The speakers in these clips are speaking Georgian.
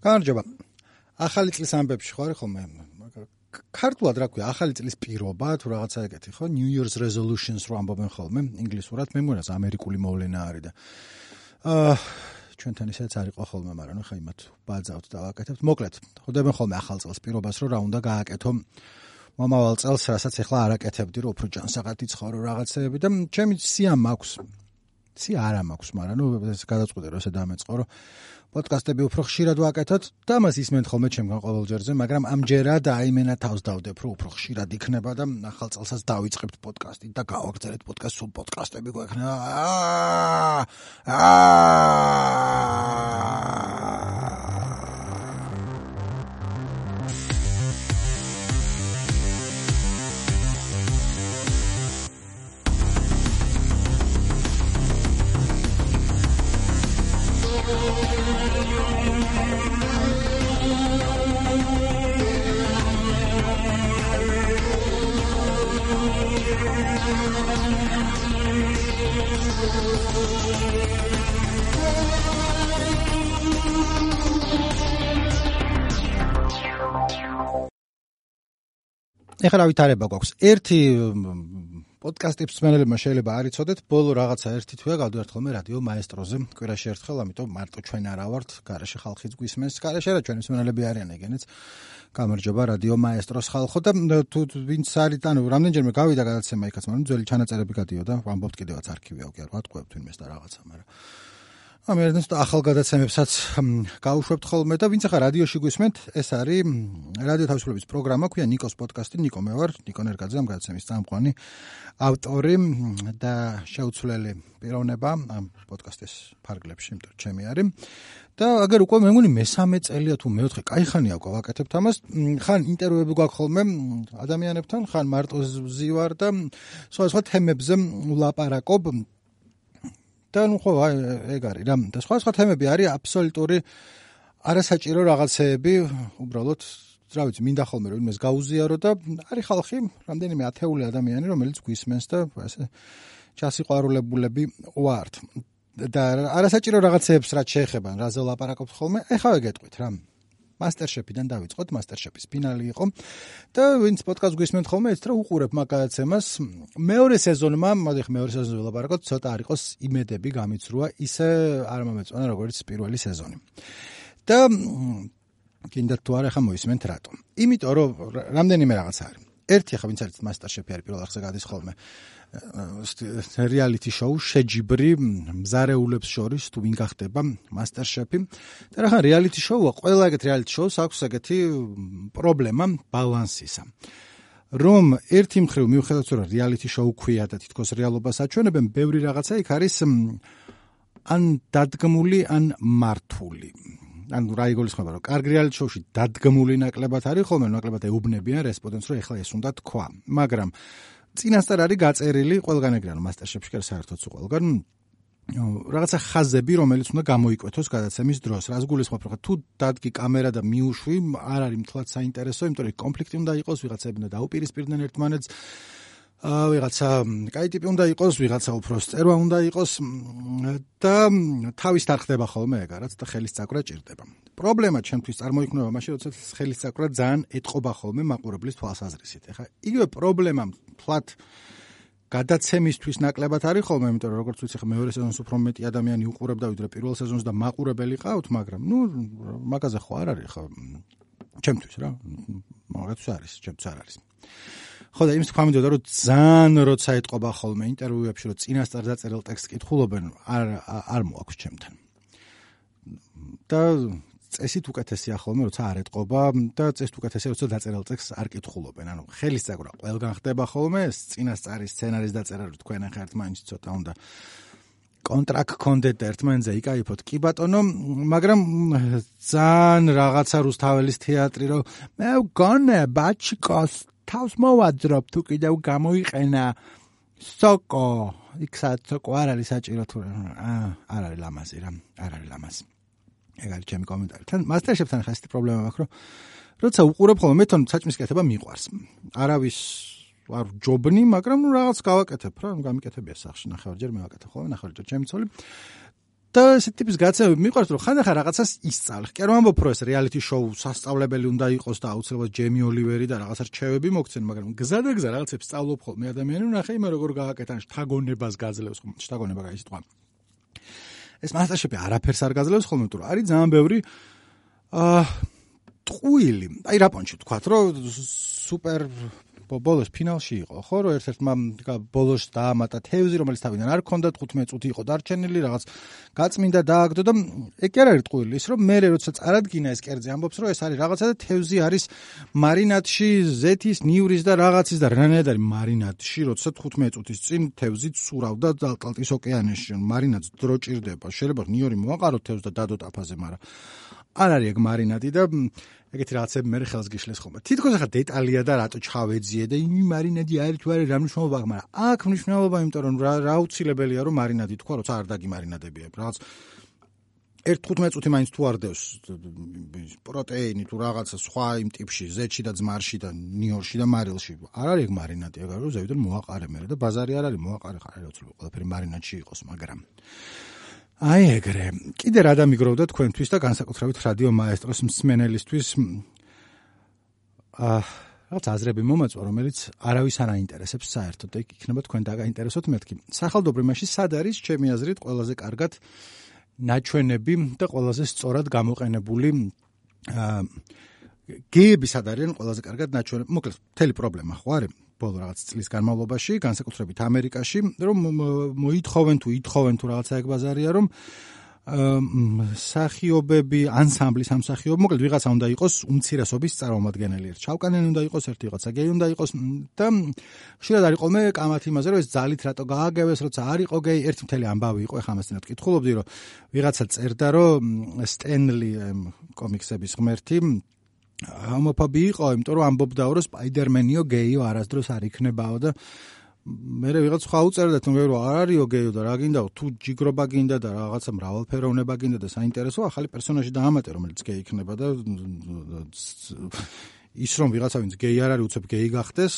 გამარჯობა. ახალი წლის ამბებში ხარ ხოლმე? ქართულად რა ქვია, ახალი წლის პირობა თუ რაღაცა ეგეთი, ხო? New Year's resolutions რო ამბობენ ხოლმე ინგლისურად, მე მგონია ამერიკული მოვლენა არის და აა ჩვენთან ისეც არ იყო ხოლმე, მაგრამ ნუ ხა იმათ ბაძავთ და ვაკეთებთ. მოკლედ, ხვდებენ ხოლმე ახალ წელს პირობას, რომ რა უნდა გააკეთო მომავალ წელს, რასაც ახლა არ აკეთებდი, რომ უფრო ჯანსაღად იცხოვრო რაღაცეები და ჩემი სია მაქვს. სია არა მაქვს, მაგრამ ნუ ეს გადაწყვეტე რომ ესე დამეწყო, რომ პოდკასტები უფრო ხშირად ვაკეთოთ და მას ისმენთ ხოლმე ჩემგან ყოველ ჯერზე, მაგრამ ამჯერად აიმენა თავს დავდებ, რომ უფრო ხშირად იქნება და ახალ წელსაც დავიწყებთ პოდკასტი და გავაგზავნეთ პოდკასტ სულ პოდკასტები გვექნება. აა ეხლა ვითარება გვაქვს. ერთი პოდკასტის მსმენელებმა შეიძლება არ იცოდეთ, ბოლო რაღაცა ერთი თვეა გავდივართ ხოლმე რადიო მაესტროზე, კვირაში ერთხელ, ამიტომ მარტო ჩვენ არა ვართ, garaში ხალხიც გვისმენს, garashi რა ჩვენი მსმენელები არიან ეგენიც. გამარჯობა რადიო მაესტროს ხალხო და თუ ვინც არის, ანუ რამდენჯერმე გავიდა გადაცემა იქაც, მაგრამ ძველი ჩანაწერები გადიოდა, ვამბობთ კიდევაც არქივია, უკვე არ ვატყუებთ ვინმეს და რაღაცა, მაგრამ ამერნეს ახალგადაცემებსაც გავუშვებთ ხოლმე და ვინც ახლა რადიოში გვისმენთ, ეს არის რადიო თავისუფლების პროგრამა, ქვია ნიკოს პოდკასტი, ნიკო მე ვარ, ნიკო ნერგაძე ამ გადაცემის წამყვანი ავტორი და შეუცვლელი პიროვნება ამ პოდკასტის ფარგლებში, იმიტომ ჩემი არის. და აგერ უკვე მე მგონი მესამე წელია თუ მეოთხე, კაი ხანია უკვე ვაკეთებთ ამას. ხან ინტერვიუები გვაქვს ხოლმე ადამიანებთან, ხან მარტო ზივარ და სხვა სხვა თემებზე ვლაპარაკობ. და ნუ ხო ეგ არის რა. და სხვა სხვა თემები არის აბსოლუტური არასაჭირო რაღაცეები უბრალოდ რა ვიცი მინდა ხოლმე რომ იმას გაუზიარო და არის ხალხი რამდენიმე ათეული ადამიანი რომელიც გვისმენს და ასე ჩასიყვარულებულები ვართ. და არასაჭირო რაღაცეებს რაც შეეხება რაზე ლაპარაკობთ ხოლმე ეხავე გეტყვით რა მასტერშეფიდან დავიწყოთ, მასტერშეფის ფინალი იყო და ვინც პოდკასტ გვისმენთ ხოლმე, ეს რა უყურებ მაგაცემას. მეორე სეზონმა, ხე მეორე სეზონზე ვილაპარაკოთ, ცოტა არ იყოს იმედები გამიცრუა, ისე არ მომეწონა როგორც პირველი სეზონი. და კიდე თუ არ ახლა მოისმენთ რატო? იმიტომ რომ რამდენიმე რაღაც არის. ერთი ახლა ვინც არის მასტერშეფი არის პირველ ახზე გადის ხოლმე. რეალიტი შოუ შეჯიბრი მზარეულებს შორის თუ ვინ გახდება მასტერშეფი და რა ხან რეალიტი შოუა ყველა ეგეთ რეალიტი შოუს აქვს ეგეთი პრობლემა ბალანსისა. რომ ერთი მხრივ მიუხედავად რომ რეალიტი შოუ ქვია და თითქოს რეალობას აჩვენებენ ბევრი რაღაცა იქ არის ან დადგმული ან მართული ან რა იგულისხმება რომ კარგ რეალიტი შოუში დადგმული ნაკლებად არის ხოლმე ნაკლებად ეუბნებიან რესპონდენტს რომ ეხლა ეს უნდა თქვა. მაგრამ წინასწარ არის გაწერილი ყველგან ეგრე მასტერშეფში კი საერთოდ სულ ყველგან. რაღაცა ხაზები რომელიც უნდა გამოიკვეთოს გადაცემის დროს. რას გულისხმობ რა თუ დადგი კამერა და მიუშვი არ არის მთლად საინტერესო იმიტომ რომ კონფლიქტი უნდა იყოს ვიღაცები უნდა დაუპირისპირდნენ ერთმანეთს ვიღაცა კაი ტიპი უნდა იყოს, ვიღაცა უფრო სწერვა უნდა იყოს და თავის დახდება ხოლმე ეგარაც და ხელის წაკვრა ჭირდება. პრობლემა ჩემთვის წარმოიქმნება მაშინ, როცა ხელის წაკვრა ძალიან ეთყობა ხოლმე მაყურებლის თვალსაზრისით. ეხლა იგივე პრობლემა ფლატ გადაცემისთვის ნაკლებად არის ხოლმე, იმიტომ რომ როგორც ვიცი, ხა მეორე სეზონს უფრო მეტი ადამიანი უყურებდა ვიდრე პირველ სეზონს და მაყურებელი ყავთ, მაგრამ ნუ მაგაზე ხო არ არის ხა ჩემთვის რა. მაგაც არის, ჩემთვის არ არის. ხო და იმის თქვა მინდოდა რომ ძალიან როცა ეთყობა ხოლმე ინტერვიუებში რომ წინასწარ დაწერილ ტექსტს კითხულობენ არ არ მოაქვს ჩემთან. და წესით უკეთესია ხოლმე როცა არ ეთყობა და წესით უკეთესია როცა დაწერილ ტექსტს არ კითხულობენ. ანუ ხელის წაგრა ყველგან ხდება ხოლმე წინასწარი სცენარის დაწერა რომ თქვენ ახლა ერთმანეთს ცოტა უნდა კონტრაქტ კონდეთ ერთმანეთზე იკაიფოთ. კი ბატონო მაგრამ ძალიან რაღაცა რუსთაველის თეატრი რომ მე გონე ბაჩიკოს თავს მოვაძრობ თუ კიდევ გამოიყენა. სოკო. იქსაც სოკო არ არის საჭირო თუ არ არის ლამაზი რა არ არის ლამაზი. ეგ არის ჩემი კომენტარი. თან მასტერშეფთან ხა ეს პრობლემა მაქვს რომ როცა უყურებ ხოლმე მეთონ საჭმის კეთება მიყვარს. არავის არ ჯობნი მაგრამ ნუ რაღაც გავაკეთებ რა გამიკეთებია სახში ნახევარჯერ მე ვაკეთებ ხოლმე ნახევარჯერ ჩემი ცოლი და ესეთი ტიპის გაცემები მიყვარს რომ ხანდახან რაღაცას ისწავლე. კი არ ვამბობ რომ ეს რეალიტი შოუ სასწავლებელი უნდა იყოს და აუცილებლად ჯემი ოლივერი და რაღაცა რჩევები მოგცენ, მაგრამ გზა და გზა რაღაცებს სწავლობ ხოლმე ადამიანი, ნახე იმე როგორ გააკეთან შთაგონებას გაძლევს ხომ, შთაგონება გაი სიტყვა. ეს მასტერსეფი არაფერს არ გაძლევს ხოლმე, თუ არის ძალიან ბევრი აა ტყუილი. აი რა პონჩი თქვა, რომ სუპერ ბოლოს ფინალში იყო, ხო, რომ ერთ-ერთმა ბოლოს დაამატა თევზი, რომელიც თავიდან არ ქონდა 15 წუთი იყო დარჩენილი, რაღაც გაწმინდა დააგდო და ეგ კი არ არის ტყუილი, ის რომ მე როცა წარადგინა ეს კერძი ამბობს, რომ ეს არის რაღაცა და თევზი არის მარინადში, ზეთის, ნიურის და რაღაცის და რანაირად არის მარინადში, როცა 15 წუთის წინ თევზი ცურავდა ატლანტის ოკეანეში, მარინადს დრო ჭირდება. შეიძლება ნიური მოაყაროთ თევზს და დადოთ აფაზე, მაგრამ არ არის ეგ მარინადი და ეგეთი რაღაცები მე ხელს გიშლეს ხოლმე. თითქოს ახლა დეტალია და რატო ჩავეძიე და იმი მარინადი არის თუ არის რა მნიშვნელობა აქვს, მაგრამ აქ მნიშვნელობა იმიტომ რომ რა რა უცილებელია რომ მარინადი თქვა, როცა არ დაგიმარინადებია. რაღაც 1-15 წუთი მაინც თუ არ დევს პროტეინი თუ რაღაცა სხვა იმ ტიპში, ზეთში და ძმარში და ნიორში და მარილში. არ არის ეგ მარინადი, ეგ არის ზევიდან მოაყარე მე და ბაზარი არ არის მოაყარე ხარ, რა უცებ ყველაფერი მარინადში იყოს, მაგრამ აი ეგრე. კიდე რა დამიგროვდა თქვენთვის და განსაკუთრებით რადიო მაესტროს მსმენელისთვის აა რაღაც აზრები მომაწვა, რომელიც არავის არ აინტერესებს საერთოდ და იქნება თქვენ დაგაინტერესოთ მეთქი. სახალდობრიმაში სად არის ჩემი აზრით ყველაზე კარგად ნაჩვენები და ყველაზე სწორად გამოყენებული აა გეები სად არიან ყველაზე კარგად ნაჩვენები? მოკლედ, მთელი პრობლემა ხო არის? ბოლო რაღაც წლის განმავლობაში, განსაკუთრებით ამერიკაში, რომ მოითხოვენ თუ ითხოვენ თუ რაღაცა ეგ ბაზარია, რომ სახიობები, ანსამბლი სამსახიობი, მოკლედ ვიღაცა უნდა იყოს უმცირესობის წარმომადგენელი. ჩავკანელი უნდა იყოს, ერთი ვიღაცა გეი უნდა იყოს და შეიძლება არის ყოლმე კამათი იმაზე, რომ ეს ძალით რატო გააგებეს, როცა არ იყო გეი, ერთი მთელი ამბავი იყო, ეხლა მასთანაც კითხულობდი, რომ ვიღაცა წერდა, რომ სტენლი კომიქსების ღმერთი ჰომოფობი იყო, იმიტომ რომ ამბობდაო რომ სპაიდერმენიო გეიო არასდროს არ იქნებაო და მე ვიღაც სხვა უწერდა თუ მე რომ არ არისო გეიო და რა გინდაო თუ ჯიგრობა გინდა და რაღაცა მრავალფეროვნება გინდა და საინტერესო ახალი პერსონაჟი დაამატე რომელიც გეი იქნება და ის რომ ვიღაცა ვინც გეი არ არის უცებ გეი გახდეს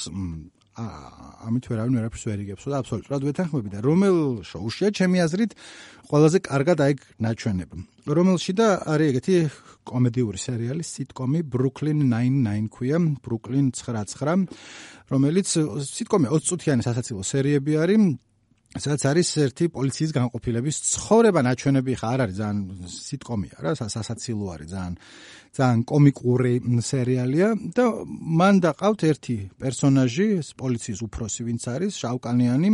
ამით ვერავინ ვერაფერს ვერ იგებსო და აბსოლუტურად ვეთანხმები და რომელ შოუშია ჩემი აზრით ყველაზე კარგად აი ნაჩვენებ. რომელში და არის ეგეთი კომედიური სერიალი სიტკომი Brooklyn Nine-Nine ქვია Brooklyn 99 რომელიც სიტკომი 20 წუთიანი სასაცილო სერიები არის სადაც არის ერთი პოლიციის განყოფილების ცხოვრება. ნაჩვენები ხა არ არის ძალიან სიტკომია რა სასაცილო არის ძალიან ძალიან კომიკური სერიალია და მან დაყავთ ერთი პერსონაჟი პოლიციის უფროსი ვინც არის შავკანიანი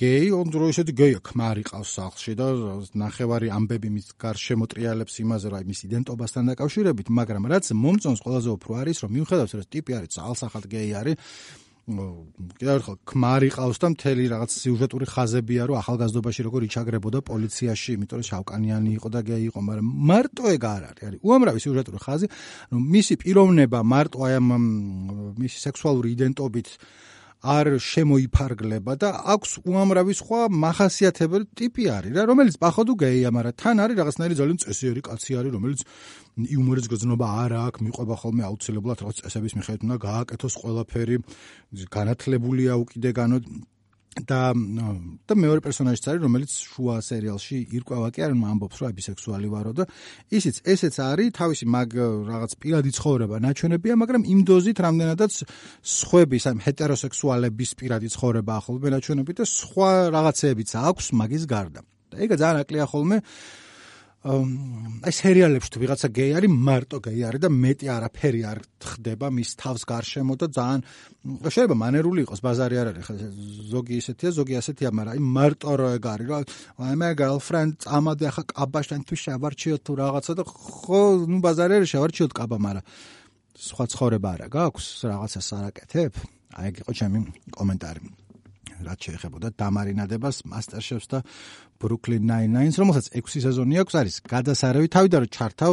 გეი on dro ისეთი გეი ქმარი ყავს სახლში და ნახევარი ამბები მის გარშემო ტრიალებს იმაზე რომ აი მის იდენტობასთან დაკავშირებით მაგრამ რაც მომწონს ყველაზე უფრო არის რომ მიუხედავად რომ ტიპი არის ძალსახად გეი არის კიდევ ერთხელ ქმარი ყავს და მთელი რაღაც სიუჟეტური ხაზებია რომ ახალგაზრდობაში როგორ იჩაგრებოდა პოლიციაში, იმიტომ რომ შავკანიანი იყო და გეი იყო, მაგრამ მარტო ეგ არ არის. არის უამრავი სიუჟეტური ხაზი, რომ მისი პიროვნება მარტო აი ამ მისი სექსუალური იდენტობით არ შემოიფარგლება და აქვს უამრავი სხვა מחასიათებელი ტიპი არის რა რომელიც პახოდუ გეია მაგრამ თან არის რაღაცნაირი ძალიან წესიერი კაცი არის რომელიც იუმორის გზნობა არ აქვს მიყვება ხოლმე აუცილებლად რაღაც წესების მიხედვით უნდა გააკეთოს ყველაფერი განათლებულია უკიდეგანო და და მეორე პერსონაჟიც არის რომელიც შუა სერიალში ირკვევა კი არ ამბობს რომ ბისექსუალი ვარო და ისიც ესეც არის თავისი მაგ რაღაც პირადი ცხოვრება ნაჩვენებია მაგრამ იმ დოზით რამდენადაც სხვების ამ ჰეტეროსექსუალების პირადი ცხოვრება ახლობე ნაჩვენები და სხვა რაღაცეებიც აქვს მაგის გარდა. და ეგ ძალიან აკლია ხოლმე აი სერიალებში თუ ვიღაცა გეი არის, მარტო გეი არის და მეტი არაფერი არ ხდება მის თავს გარშემო და ძალიან შეიძლება მანერული იყოს, ბაზარი არ არის, ზოგი ისეთია, ზოგი ასეთია, მაგრამ აი მარტო რო ეგ არის, რა აი მე girlfriend წამადე ახლა კაბაშთან თუ შევარჩიოთ თუ რაღაცა და ხო, ნუ ბაზარი არის შევარჩიოთ კაბა, მაგრამ სხვა ცხოვრება არა გაქვს, რაღაცა სარაკეთებ? აი ეგ იყო ჩემი კომენტარი. რაც შეეხებოდა დამარინადებას MasterChef-ს და Brooklyn Nine-Nine-ს, რომელსაც 6 სეზონი აქვს, არის გადასარევი. თავიდან რომ ჩართავ,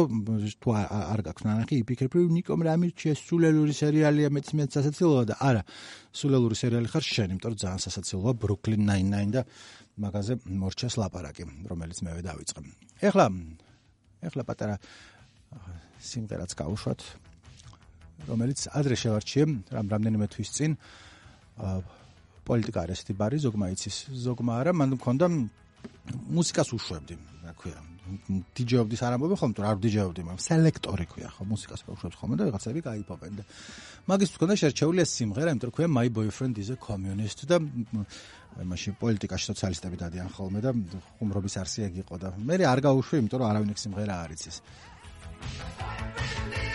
თუ არ გაქვს ნანახი, იფიქრებ, რომ ნიკომ რა მირჩიეს სულელური სერიალია, მეც მეც სასაცილოა და არა, სულელური სერიალი ხარ შენ, იმიტომ რომ ძალიან სასაცილოა Brooklyn Nine-Nine და მაგაზე მორჩეს ლაპარაკი, რომელიც მევე დავიწყე. ეხლა ეხლა პატარა სიმღერაც გავუშვათ, რომელიც ადრე შევარჩიე, რამ რამდენიმე თვის წინ. პოლიტიკა არის ესეთი ბარი ზოგმა იცის ზოგმა არა მან მქონდა მუსიკას უშვებდი, რა ქვია. დიჯეობდი სარამბობი ხომ თუ არ დიჯეობდი, მაგრამ სელექტორი ქვია ხო მუსიკას უშვებს ხომ და ვიღაცები გაიფობენ და მაგის თქონდა შერჩეული ეს სიმღერა, იმიტომ რომ ქვია My Boyfriend is a Communist და მაშინ პოლიტიკაში სოციალისტები დადიან ხოლმე და ხუმრობის არსი ეგ იყო და მე არ გაუშვი, იმიტომ რომ არავინ ეგ სიმღერა არ იცის. რატო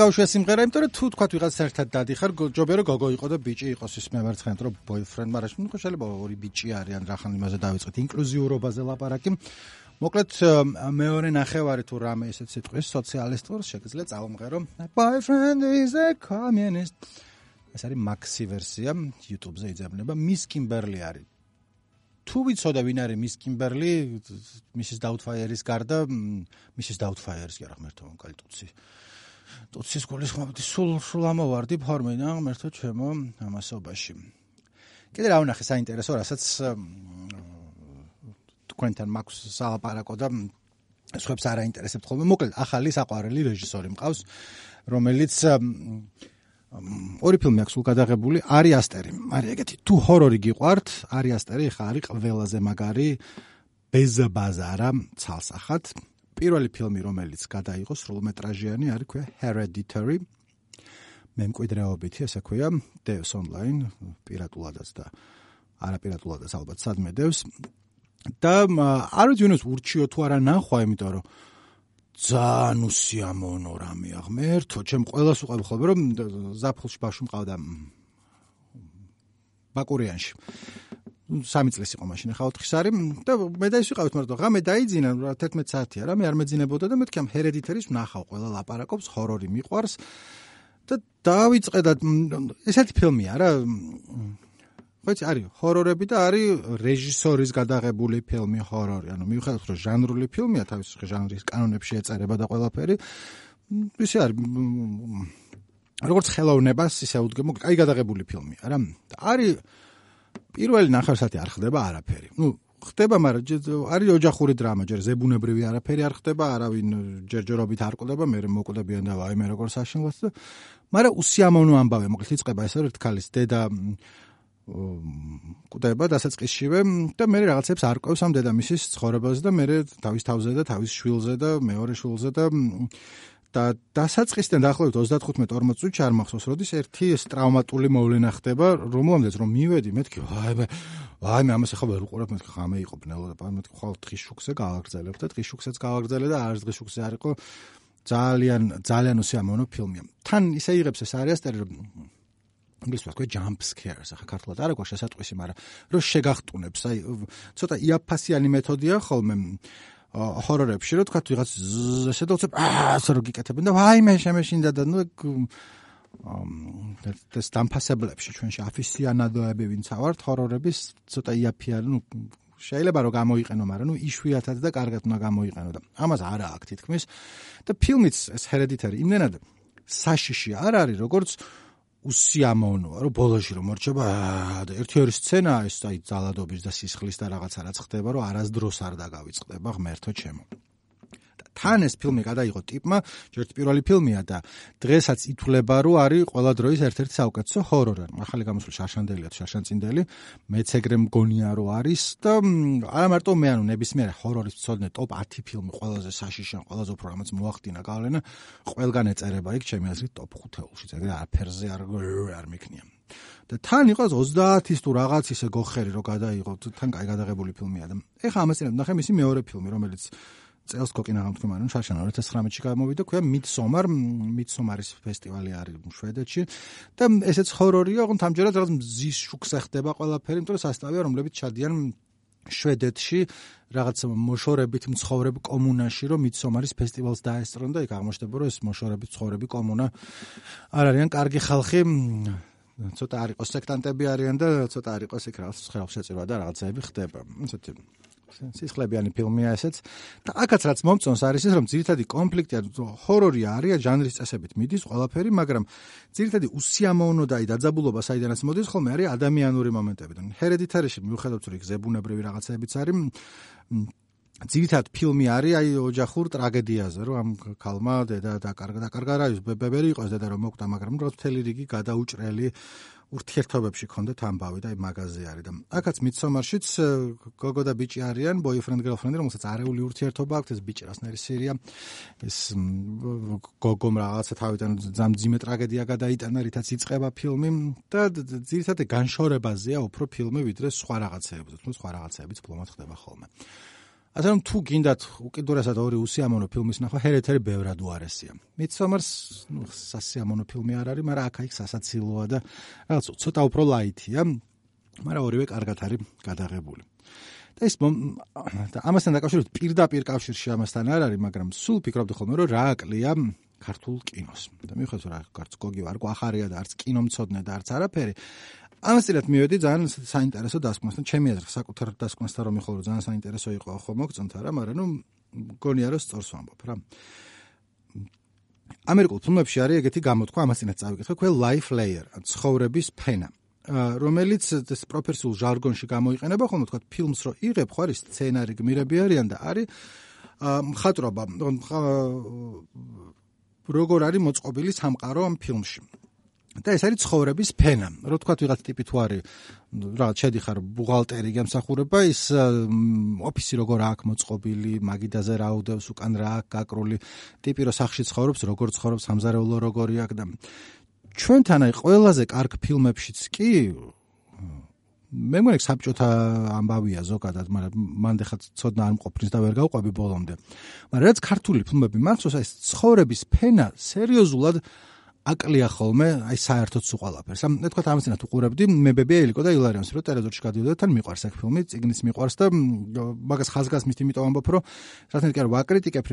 გავშვია სიმღერა? იმიტომ რომ თუ თქვა ვიღაც ერთად დადიხარ, ჯობია რომ გოგო იყო და ბიჭი იყოს ის მემარცხენე, რომ boyfriend, მაგრამ ნუ შეიძლება ორი ბიჭი არიან, რახან იმაზე დავიწყეთ ინკლუზიურობაზე ლაპარაკი. მოკლედ მეორე ნახევარი თუ რამე ესეც სიტყვის სოციალისტურს შეგიძლია წავმღერო. boyfriend is a communist. ეს არის მაქსი ვერსია YouTube-ზე იძებნება. Miss Kimberly არის. თუ ვიცოდა ვინ არის Miss Kimberly, Mrs. Doubtfire-ის გარდა, Mrs. Doubtfire-ის კი არა ღმერთო, კალტუცი. ტუცის გულის ხმობდი სულ სულ ამოვარდი ფორმენა მერთო ჩემო ამასობაში. კიდე რა ვნახე საინტერესო რასაც თქვენთან მაქვს სალაპარაკო და სხვებს არ აინტერესებთ ხოლმე. მოკლედ ახალი საყვარელი რეჟისორი მყავს რომელიც ორი ფილმი აქვს სულ გადაღებული არი ასტერი. არი ეგეთი თუ ჰორორი გიყვართ არი ასტერი ხა არის ყველაზე მაგარი. ბეზა ბაზარა ცალსახად პირველი ფილმი, რომელიც გადაიღო სრულმეტრაჟიანი, არის ქვია Hereditary. მემკვიდრეობითი, ესე ქვია, დევს online, პირატულადაც და არაპირატულადაც ალბათ სადმე დევს. და არ ვიცი ვინოს ურჩიო თუ არა ნახვა, იმიტომ რომ ძალიან უსიამოვნო რამეა ღმერთო, ჩემ ყოველას უყვებ ხოლმე რომ ზაფხულში ბავშვი მყავდა ბაკურიანში. სამი წლის იყო მაშინ ახლა 4 არის და მე და ის ვიყავით მაგრამ ღამე დაიძინა 11 საათია რა მე არ მეძინებოდა და მეთქი ამ ჰერედიტერის ვნახავ ყველა ლაპარაკობს ჰორორი მიყვარს. და დავიწყე და ესეთი ფილმია რა ხოც არის ჰორორები და არის რეჟისორის გადაღებული ფილმი ჰორორი. ანუ მიუხედავად რომ ჟანრული ფილმია თავის ჟანრის კანონებში ეწერება და ყველაფერი ისე არის როგორც ხელოვნებას ისე უდგემო კაი გადაღებული ფილმია რა არის პირველი ნახევარსაათი არ ხდება არაფერი. ნუ ხდება, მაგრამ არის ოჯახური დრამა, ჯერ ზებუნებრივი არაფერი არ ხდება, არავინ ჯერჯერობით არ ყდება, მე მოკვდებიან და ვაიმე როგორ საშინლოს და მაგრამ უსიამოვნო ამბავი, მოკლედ იწება ეს ერთ ქალის დედა ყდება დასაწყისშივე და მე რაღაცებს არ ყვევს ამ დედამისის ცხოვრებაზე და მე თავის თავზე და თავის შვილზე და მეორე შვილზე და და დასაწყისიდან დაახლოებით 35-40 წუთში არ მახსოვს, როდის ერთი ეს ტრავმატული მოვლენა ხდება, რომელამდეც რომ მივედი, მეთქი, ვაი მე, ვაი მე ამას ახლა ვერ უყურებ, მეთქი, ხამე იყო ბნელო და მეთქი, ხვალ დღის შუქზე გავაგრძელებ და დღის შუქზეც გავაგრძელე და არ დღის შუქზე არ იყო ძალიან ძალიან უსიამოვნო ფილმია. თან ისე იღებს ეს არიასტერი რომ ინგლისურად ქვია jump scares, ახლა ქართულად არ აქვს შესატყვისი, მაგრამ რომ შეგახტუნებს, აი ცოტა იაფასიანი მეთოდია ხოლმე ჰორორებში რო თქვა ვიღაც ესე და უცებ ასე რო გიკეთებენ და ვაიმე შემეშინდა და ნუ ეს დამფასებლებში ჩვენში აფისიანადოები ვინც ავართ ჰორორების ცოტა იაფიანი ნუ შეიძლება რომ გამოიყენო მაგრამ ნუ იშვიათად და კარგად უნდა გამოიყენო და ამას არა აქვს თითქმის. და ფილმიც ეს hereditary იმენად საშიში არ არის როგორც უსიამოვნოა, რომ ბოლოში რომ მორჩება და ერთი-ორი სცენა ეს აი ძალადობის და სისხლის და რაღაცა რაც ხდება, რომ არასდროს არ დაგავიწყდება ღმერთო ჩემო. თან ეს ფილმი გადაიღო ტიპმა, ჯერთ პირველი ფილმია და დღესაც ითვლება, რომ არის ყველა დროის ერთ-ერთი საუკეთესო ჰორორი. ახალი გამოსული შარშანდელია, შარშანწინდელი, მეც ეგრე მგონია, რომ არის და არა მარტო მე ანუ ნებისმიერ ჰორორის მცოდნე ტოპ 10 ფილმი ყველაზე საშიშან, ყველაზე უფრო რამაც მოახდინა გავლენა, ყველგან ეწერება იქ ჩემი აზრით ტოპ 5-ში, ეგრე არაფერზე არ არ მიქნია. და თან იყოს 30-ის თუ რაღაც ისე გოხერი რომ გადაიღო, თან კაი გადაღებული ფილმია და ეხა ამასინებ ნახე მისი მეორე ფილმი, რომელიც წელს კოკინა გამთქმა რომ შაშანა 2019-ში გამოვიდა. ქვია მიდსომარ მიდსომარის ფესტივალი არის შვედეთში და ესეც ჰორორია ოღონდ ამჯერად რაღაც მზის შუქს ეხდება ყველაფერი იმიტომ რომ სასტავია რომლებიც ჩადიან შვედეთში რაღაც მოშორებით მცხოვრებ კომუნაში რომ მიდსომარის ფესტივალს დაესწრონ და იქ აღმოჩნდება რომ ეს მოშორებით მცხოვრები კომუნა არ არიან. კარგი ხალხი ცოტა არ იყოს სექტანტები არიან და ცოტა არ იყოს იქ რაღაც ხელშეწირვა და რაღაცები ხდება. ესეთი სისხლებიანი ფილმია ესეც. და აქაც რაც მომწონს არის ის რომ ძირითადი კონფლიქტი ჰორორი არის ჟანრის წესებით მიდის ყველაფერი მაგრამ ძირითადი უსიამოვნო და დაძაბულობა საიდანაც მოდის ხოლმე არის ადამიანური მომენტებიდან ჰერედიტარიში მიუხედავად რომ ზებუნებრივი რაღაცებიც არის ძირითად ფილმი არის აი ოჯახურ ტრაგედიაზე რომ ამ ქალმა დედა დაკარგა დაკარგა რა ის ბებერი იყოს დედა რომ მოკვდა მაგრამ რა თელი რიგი გადაუჭრელი ურთიერთობებში ქონდეთ ამბავი და აი მაღაზია არის და აქაც მიცომარშიც გოგო და ბიჭი არიან boyfriend girlfriend რომელსაც არეული ურთიერთობა აქვს ეს ბიჭი რასნაირი სერია ეს გოგომ რაღაცა თავიდან ძამძიმე ტრაგედია გადაიტანა რითაც იწება ფილმი და ძირითადად განშორებაზეა უფრო ფილმი ვიდრე სხვა რაღაცეები თუმცა სხვა რაღაცეებიც ფლომად ხდება ხოლმე ასე რომ თუ გინდათ უკიდურესად ორი უსიამოვნო ფილმის ნახვა, ჰერეთერი ბევრად უარესია. მიცომარს, ნუ სასიამოვნო ფილმი არ არის, მაგრამ აქა-იქ სასაცილოა და რაღაც ცოტა უფრო ლაითია, მაგრამ ორივე კარგად არის გადაღებული. და ის და ამასთან დაკავშირებით პირდაპირ კავშირში ამასთან არ არის, მაგრამ სულ ფიქრობდი ხოლმე, რომ რა აკლია ქართულ კინოს. და მიხედავთ რა გარც გოგი ვარ, გვახარია და არც კინომცოდნე და არც არაფერი. ამასთანავე მივედი ძალიან საინტერესო დასკვნასთან. ჩემი აზრით, საკუთარ დასკვნასთან რომ მიხოლო ძალიან საინტერესო იყო ხო მოგწონთ არა, მაგრამ ნუ გონია რომ სწორს ვამბობ რა. ამერიკულ ფილმებში არის ეგეთი გამოთქვა, ამასთანავე წავიკითხე, ქვე life layer, ცხოვრების ფენა. რომელიც ეს პროფესიულ ჟარგონში გამოიყენება, ხომ თქვა ფილმს რო იღებ, ხო არის სცენარი გმირები არიან და არის მხატრობა, როგორ არის მოწყობილი სამყარო ამ ფილმში. და ეს არის ცხოვრების ფენა. რო თქვა ვიღაც ტიპი თუ არის რაღაც შედიხარ ბუღალტერი გამსახურება ის ოფისი როგორ აქვს მოწყობილი, მაგიდაზე რა უდევს, უკან რა აქვს გაკრული, ტიპი რო სახში ცხოვრობს, როგორ ცხოვრობს, სამზარეულო როგორი აქვს და ჩვენთან აი ყველაზე კარგ ფილმებშიც კი მე მგონი საბჭოთა ამბავია ზოგადად, მაგრამ მან ხა ცოდნა არ მყოფრის და ვერ გავყვები ბოლომდე. მაგრამ რაც ქართული ფილმები მახსოვს აი ცხოვრების ფენა სერიოზულად აკლია ხოლმე აი საერთოდ სულ ყველაფერს. ამ თქვა ამასთანავე უყურებდი მებები ელიკო და ილარიონს რომ ტელევიზორში გადიოდა თან მიყვარს აქ ფილმი, ციგნის მიყვარს და მაგას ხაზგასმით იმიტომ ამბობ რომ რაღაცნაირად კი არ ვაკრიტიკებ,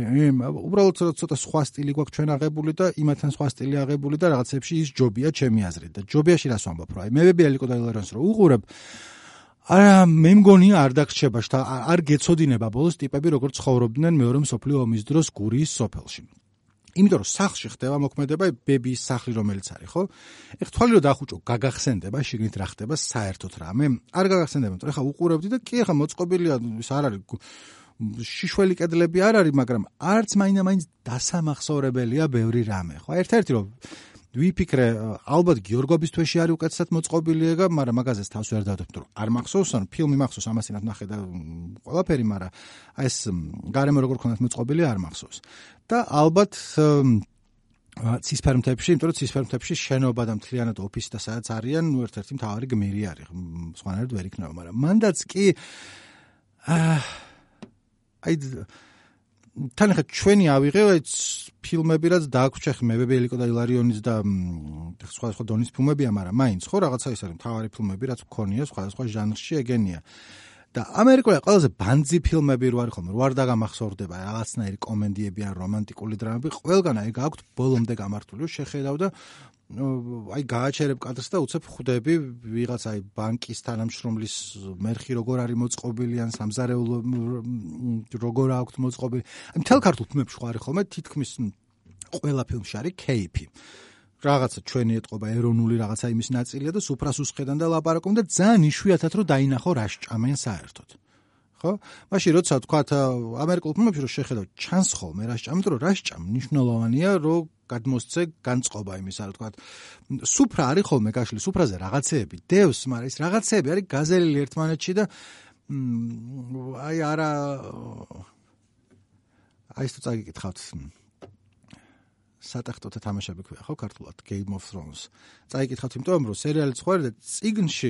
უბრალოდ ცოტა სხვა სტილი გვაქვს ჩვენ აღებული და იმათთან სხვა სტილი აღებული და რაღაცებში ის ჯობია ჩემი აზრით და ჯობიაში რას ვამბობ რომ აი მებები ელიკო და ილარიონს რომ უყურებ არა მე მგონია არ დაგრჩება და არ გეცოდინება ბოლოს ტიპები როგორ ცხოვრობდნენ მეორე მსოფლიო ომის დროს გურიის სოფელში. იმიტომ რომ სახლში ხდება მოქმედება ბებიის სახლი რომელიც არის ხო? ეხ თვალი რომ დახუჭო გაგახსენდება შიგნით რა ხდება საერთოდ რამე? არ გაგახსენდება, მაგრამ ეხა უყურებდი და კი ეხა მოწყობილია ის არ არის შიშველი კედლები არ არის, მაგრამ არც მაინდა-მაინც დასამახსოვრებელია ბევრი რამე, ხო? ერთ-ერთი რომ ვიფიქრე ალბათ გიორგობის თვეში არის უკეთესად მოწყობილი ეგა, მაგრამ მაგაზეს თავს ვერ დავდებ, რომ არ მახსოვს, ანუ ფილმი მახსოვს ამასინათ ნახე და ყველაფერი, მაგრამ ეს გარემო როგორ ქონდათ მოწყობილი არ მახსოვს. და ალბათ ცისფერმთებში, იმიტომ რომ ცისფერმთებში შენობა და მთლიანად ოფისი და სადაც არიან, ნუ ერთ-ერთი მთავარი გმირი არის. სხვანაირად ვერ იქნება, მაგრამ მანდაც კი აი თან ხა ჩვენი ავიღე ფილმები რაც დააქვჩა ხე მებებელიკო და ილარიონის და სხვა სხვა დონის ფილმებია, მაგრამ მაინც ხო რაღაცა ის არის მთავარი ფილმები რაც მქონია სხვა სხვა ჟანრში ეგენია. და ამერიკული ყველაზე ბანძი ფილმები რო არის ხოლმე, რო არ დაგამახსოვრდება რაღაცნაირი კომედიები ან რომანტიკული დრამები, ყველგან აი გაქვთ ბოლომდე გამართული, შეხედავ და აი გააჩერებ კადრს და უცებ ხვდები ვიღაც აი ბანკის თანამშრომლის მერხი როგორ არის მოწყობილი ან სამზარეულო როგორ აქვს მოწყობილი. აი მთელ ქართულ ფილმებში ხარ ხოლმე თითქმის ყველა ფილმში არის кейფი. რაღაცა ჩვენი ეტყობა ეროვნული რაღაცა იმის ნაწილია და სუფრას უსხედან და ლაპარაკობენ და ძალიან იშვიათად რომ დაინახო რა სჭამენ საერთოდ. ხო? მაშინ როცა თქვა ამერიკულ ფილმებში რომ შეხედავ ჩანს ხოლმე რა სჭამ, იმიტომ რომ რა სჭამ ნიშნულოვანია რომ გადმოსცე განწყობა იმისა, რა თქვა. სუფრა არის ხოლმე გაშლი, სუფრაზე რაღაცეები დევს, მაგრამ ეს რაღაცეები არის გაზელილი ერთმანეთში და აი არა აი ეს თუ წაგიკითხავთ სატახტოთა თამაშები ქვია ხო ქართულად Game of Thrones. წაიკითხავთ იმიტომ რომ სერიალი ცხოვრე და ციგნში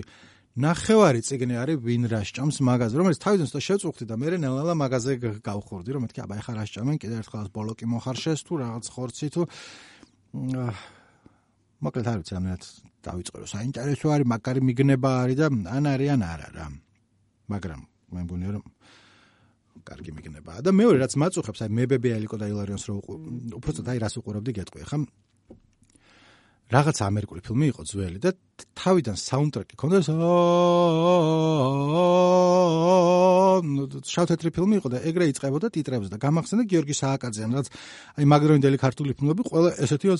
ნახევარი ციგნი არის ვინ რა სჭამს მაგაზე რომელიც თავიდან ცოტა შევწუხდი და მე ნელა მაგაზე გავხურდი რომ მეთქი აბა ეხა რა სჭამენ? კიდე ერთხელ ბოლოკი მოხარშეს თუ რაღაც ხორცი თუ. მოკლედ არ ვიცი ამათ დავიწყე რომ საინტერესო არის მაგარი მიგნება არის და ან არის ან არა. რა მაგრამ მე მგონია რომ კარგი მიგნებაა. და მეორე რაც მაწუხებს აი მებები ალიკო და ილარიონს რო უბრალოდ აი რას უყურებდი გეტყვი ხა რაღაც ამერიკული ფილმი იყო ძველი და თავიდან საუნდტრეკი ქონდა შავთეთრი ფილმი იყო და ეგრე იწყებოდა ტიტრებზე და გამახსენდა გიორგი სააკაძეან რაც აი მაგრონდელი ქართული ფილმები ყველა ესეთია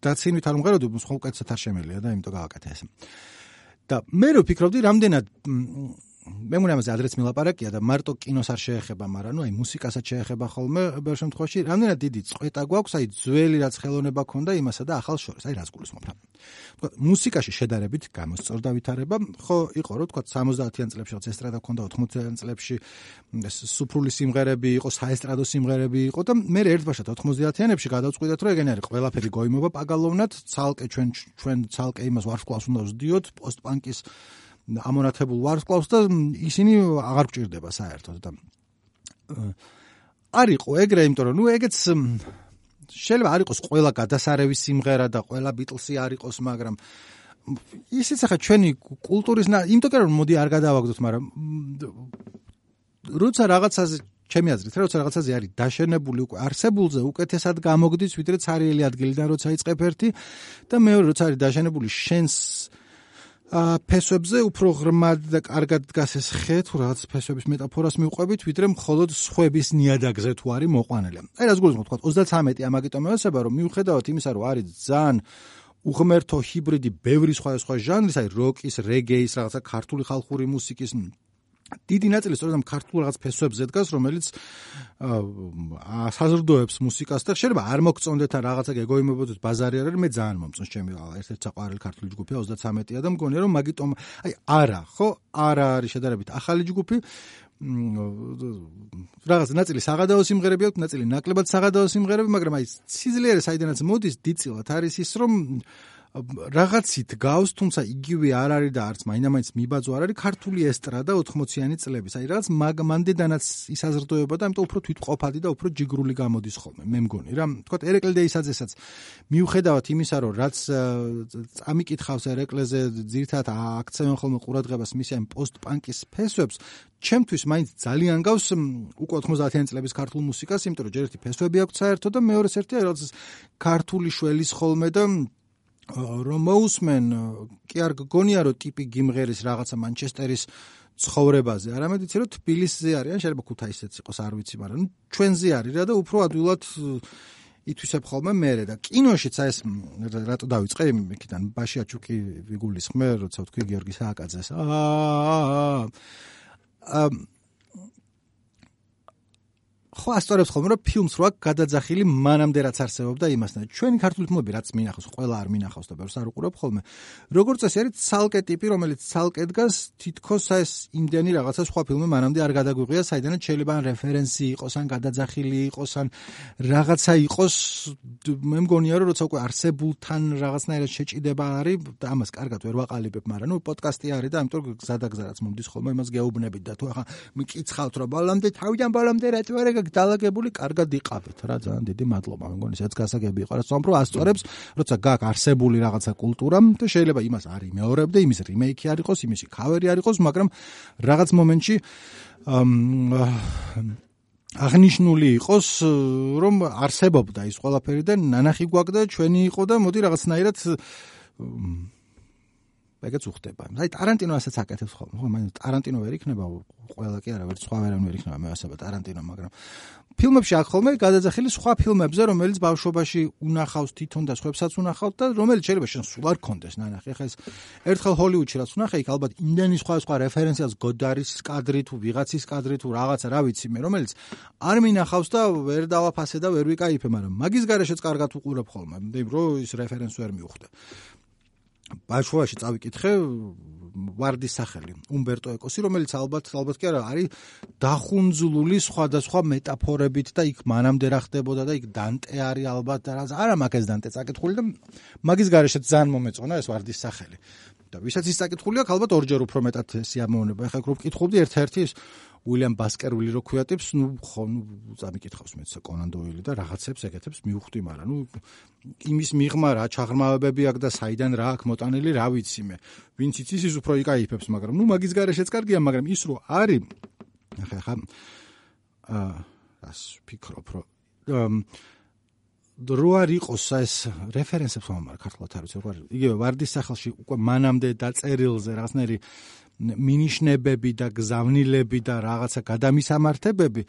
და ცინვით არ მღეროდი სხვა უკეთესად არ შემელია და იმიტომ გავაკეთე ეს. და მე რო ფიქრობდი რამდენად მე მგონი ამაზე ადრეც მილაპარაკია და მარტო კინოს არ შეეხება, მაგრამ ნუ აი მუსიკასაც შეეხება ხოლმე ბევრ შემთხვევაში. რამდენად დიდი წყვეტა გვაქვს აი ძველი რაც ხელოვნება ქონდა იმასა და ახალ შორის, აი რას გულისხმობ რა. თქვა მუსიკაში შედარებით გამოსწორდა ვითარება, ხო იყო რომ თქვა 70-იან წლებში რაც ესტრადა ქონდა 80-იან წლებში ეს სუფრული სიმღერები იყო, საესტრადო სიმღერები იყო და მე ერთბაშად 90-იანებში გადავწყვიტეთ რომ ეგენი არის ყველაფერი გოიმობა პაგალოვნად, ცალკე ჩვენ ჩვენ ცალკე იმას ვარსკვლავს უნდა ვზდიოთ პოსტპანკის ამონათებულ ვარსკვლავს და ისინი აღარ გჭირდება საერთოდ და არისო ეგრე იმიტომ რომ ნუ ეგეც შეიძლება არ იყოს ყველა გადასარევი სიმღერა და ყველა ბიტლსი არ იყოს მაგრამ ისიც ახლა ჩვენი კულტურის იმიტომ რომ მოდი არ გადავაგდოთ მაგრამ როცა რაღაცაზე ჩემი აზრით როცა რაღაცაზე არის დაშენებული უკვე არსებულზე უკეთესად გამოგდის ვიდრე цаრიელი ადგილიდან როცა იწყებ ერთი და მეორე როცა არის დაშენებული შენს ფესვებზე უფრო ღრმად და კარგად დგას ეს ხე თუ რაღაც ფესვების მეტაფორას მიყვებით, ვიდრე მხოლოდ სხვების ნიადაგზე თუ არის მოყვანილი. აი რაც გულისხმობ თქვა 33 ამაგიტომ ევასება რომ მიუხედავად იმისა რომ არის ძალიან უღმერთო ჰიბრიდი ბევრი სხვა სხვა ჟანრის, აი როკის, რეგეის, რაღაცა ქართული ხალხური მუსიკის დიდი ნაწილი სწორედ ამ ქართულ რაღაც ფესვებზე დგას, რომელიც საზრდოებს მუსიკას და შეიძლება არ მოგწონდეთ ან რაღაცა გეგოიმებოდეთ ბაზარი არ არის, მე ძალიან მომწონს ჩემი ერთ-ერთი საყვარელი ქართული ჯგუფია 33-ია და მგონია რომ მაგიტომ აი არა, ხო? არა არის შედარებით ახალი ჯგუფი. რაღაც ნაწილი საღადაო სიმღერები აქვს, ნაწილი ნაკლებად საღადაო სიმღერები, მაგრამ აი სიძლიერე საიდანაც მოდის დიწილად არის ის რომ რაღაცით გავს, თუმცა იგივე არ არის და არც მაინამაინც მიბაძო არ არის ქართული ესტრადა 80-იანი წლების. აი რაღაც მანდედანაც ისაზრდოება და ამიტომ უფრო თვითყოფადი და უფრო ჯიგრული გამოდის ხოლმე. მე მგონი რა, თქვა ერეკლე დეისაძესაც მიუხედავად იმისა, რომ რაც წამიკითხავს ერეკლეზე ძირთად აქცევენ ხოლმე ყურადღებას მისი ამ პოსტ-პანკის ფესვებს, ჩემთვის მაინც ძალიან გავს უკვე 90-იანი წლების ქართულ მუსიკას, იმიტომ რომ ჯერ ერთი ფესვები აქვს საერთოდ და მეორე ერთი რაღაც ქართული შველის ხოლმე და რომ მოусმენ კი არ გგონია რომ ტიპი გიმღერის რაღაცა მანჩესტერის ცხოვრებაზე. არამედ იცი რომ თბილისზე არის ან შეიძლება ქუთაისეც იყოს არ ვიცი მაგრამ ჩვენზე არის რა და უფრო ადვილად ითვისებ ხოლმე მერე და კინოშიც აი ეს რატო დავიწყე? იქიდან ბაშიაჩუკი ვიგულისხმე როცა ვთქვი გიორგი სააკაძეს. აა ხო ასწორებს ხოლმე რომ ფილმს როა გადაძახილი მანამდე რაც არსებობდა იმასთან. ჩვენი ქართული ფილმები რაც მინახავს ყველა არ მინახავს და ბევრს არ უყურებ ხოლმე. როგორც წესი არის ცალკე ტიპი რომელიც ცალკე დგას თითქოს ეს იმდენი რაღაცა სხვა ფილმი მანამდე არ გადაგვიღია საიდანაც შეიძლება ან რეფერენსი იყოს ან გადაძახილი იყოს ან რაღაცა იყოს. მე მგონია რომ როცა უკვე არსებულთან რაღაცნაირად შეჭიდება არის ამას კარგად ვერ ვაყალიბებ მაგრამ ნუ პოდკასტი არის და ამიტომ გზადაგზა რაც მომდის ხოლმე იმას გეუბნებით და თუ ახლა მიკითხავთ რომ ბოლომდე თავიდან ბოლომდე რატო არ დალაგებული კარგად იყავით რა ძალიან დიდი მადლობა მე მგონი ეს გასაგები იყო. რა სომბრო ასწორებს როცა გაკ არსებული რაღაცა კულტურა და შეიძლება იმას არის მეორებ და იმის რიმეიკი არ იყოს იმისი ქავერი არ იყოს მაგრამ რაღაც მომენტში აღნიშნული იყოს რომ არსებობდა ის ყველაფერი და ნანახი გვაქვს და ჩვენი იყო და მოდი რაღაცნაირად ეგეც უხდება. აი ტარანტინო ასაც აკეთებს ხოლმე. ხო, მაგრამ ტარანტინო ვერ იქნება, ყველა კი არა, ვერც სხვა ვერან ვერ იქნება, მე ასაბა ტარანტინო, მაგრამ ფილმებში აქ ხოლმე გადაძახილი სხვა ფილმებზე, რომელიც ბავშვობაში უნახავს თვითონ და სხვებსაც უნახავთ და რომელიც შეიძლება შენ სულ არ კონდეს, ნანახი. ახლა ეს ერთხელ ჰოლივუდში რაც უნახე, იქ ალბათ იმდენი სხვა სხვა რეფერენციას გოდარის კადრი თუ ვიღაცის კადრი თუ რაღაცა, რა ვიცი მე, რომელიც არ მინახავს და ვერ დავაფასე და ვერ ვიკაიფე, მაგრამ მაგის garaშეც კარგად უყურებ ხოლმე, მე რომ ის რეფერენს ვერ მიუხვდა. ბავშვობაში წავიკითხე ვარდის სახელი? უმბერტო ეკოსი რომელიც ალბათ ალბათ კი არა არის დახუნძლული სხვადასხვა მეტაფორებით და იქ მანამდე რა ხდებოდა და იქ დანტე არის ალბათ და რა არა მაგას დანტე წაკითხული და მაგის garaშე ძალიან მომეწონა ეს ვარდის სახელი და ვისაც ის წაკითხული აქვს ალბათ ორჯერ უფრო მეტად სიამოვნება ეხლა რო ვკითხობდი ერთ-ერთი ის უილიამ ბასკერვილი რო ქვია ტიპს, ნუ ხო, ნუ წამიკითხავს მეც კონან დოილი და რაღაცებს ეგეთებს მიუხვდი, მაგრამ ნუ იმის მიღმა რა ჩაღრმავებები აქვს და საიდან რა აქვს მოტანილი, რა ვიცი მე. ვინც იცის ის უფრო იკაიფებს, მაგრამ ნუ მაგის garaშეც კარგია, მაგრამ ის რო არის ახლა ხა აა ას ფიქრობ რომ დრო არ იყოს ეს რეფერენსებს მომარ ქართულად არ ვიცი როგორ იგივე ვარდის სახელში უკვე მანამდე დაწერილზე რაღაცნაირი მინიშნებები და გზავნილები და რაღაცა გადამისამართებები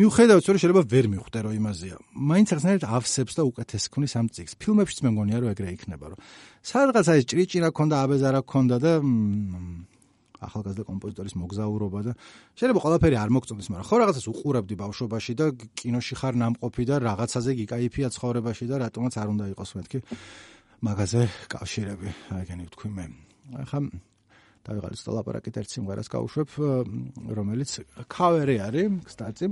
მიუხედავად რომ შეიძლება ვერ მიხვდე რომ იმაზეა. მაინც ახსნეთ ავსებს და უკეთეს ქმნის ამ წიგს. ფილმებშიც მე მგონია რომ ეგრე იქნება რომ სადღაცა ეს ჭრიჭირა ქონდა, აბეზარა ქონდა და ახალგაზრდა კომპოზიტორის მოგზაურობა და შეიძლება ყველაფერი არ მოგწონდეს, მაგრამ ხო რაღაცას უყურებდი ბავშვობაში და კინოში ხარ ნამყოფი და რაღაცაზე გიკაიფია ცხოვრებაში და რატომაც არ უნდა იყოს მეთქი მაგაზე კავშირები, აგენი ვთქვი მე. ახლა დავიღალე ცოტა ლაპარაკით ერთ სიმღერას გავუშვებ, რომელიც ქავერი არის, კსტაცი.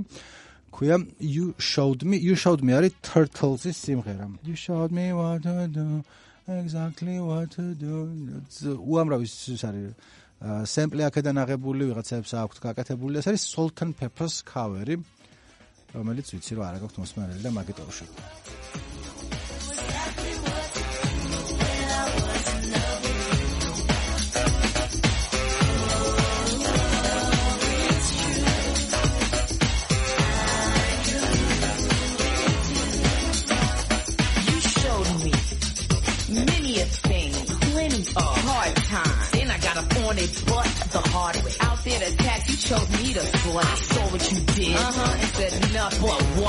ქვია You Showed Me, You Showed Me არის Turtles-ის სიმღერა. You Showed Me What to Do, Exactly What to Do. უამრავი ის არის სემპლი აქედან აღებული, ვიღაცებს აქვს გაკეთებული. ეს არის Salt and Pepper's cover-ი, რომელიც ვიცი რომ არ აქვს მოსმენელი და the hard way. Out there to attack, you chose me to slay. Saw what you did uh-huh. and said enough but what?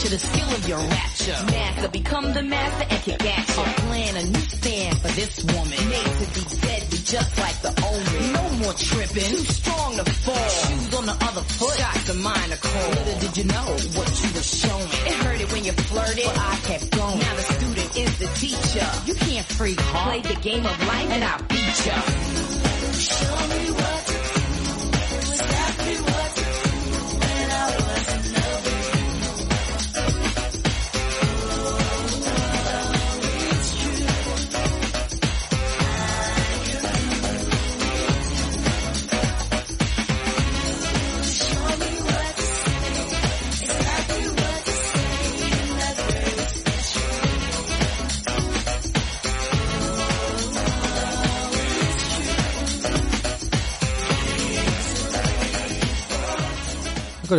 To the skill of your rapture. Master, become the master and kick ass. I'm playing a new stand for this woman. Made to be deadly just like the omen. No more tripping. Too strong to fall. Shoes on the other foot. Shots of mine are cold. Little did you know what you were showing. It hurt it when you flirted, but I kept going. Now the student is the teacher. You can't freak, huh? Play the game of life and I'll beat ya.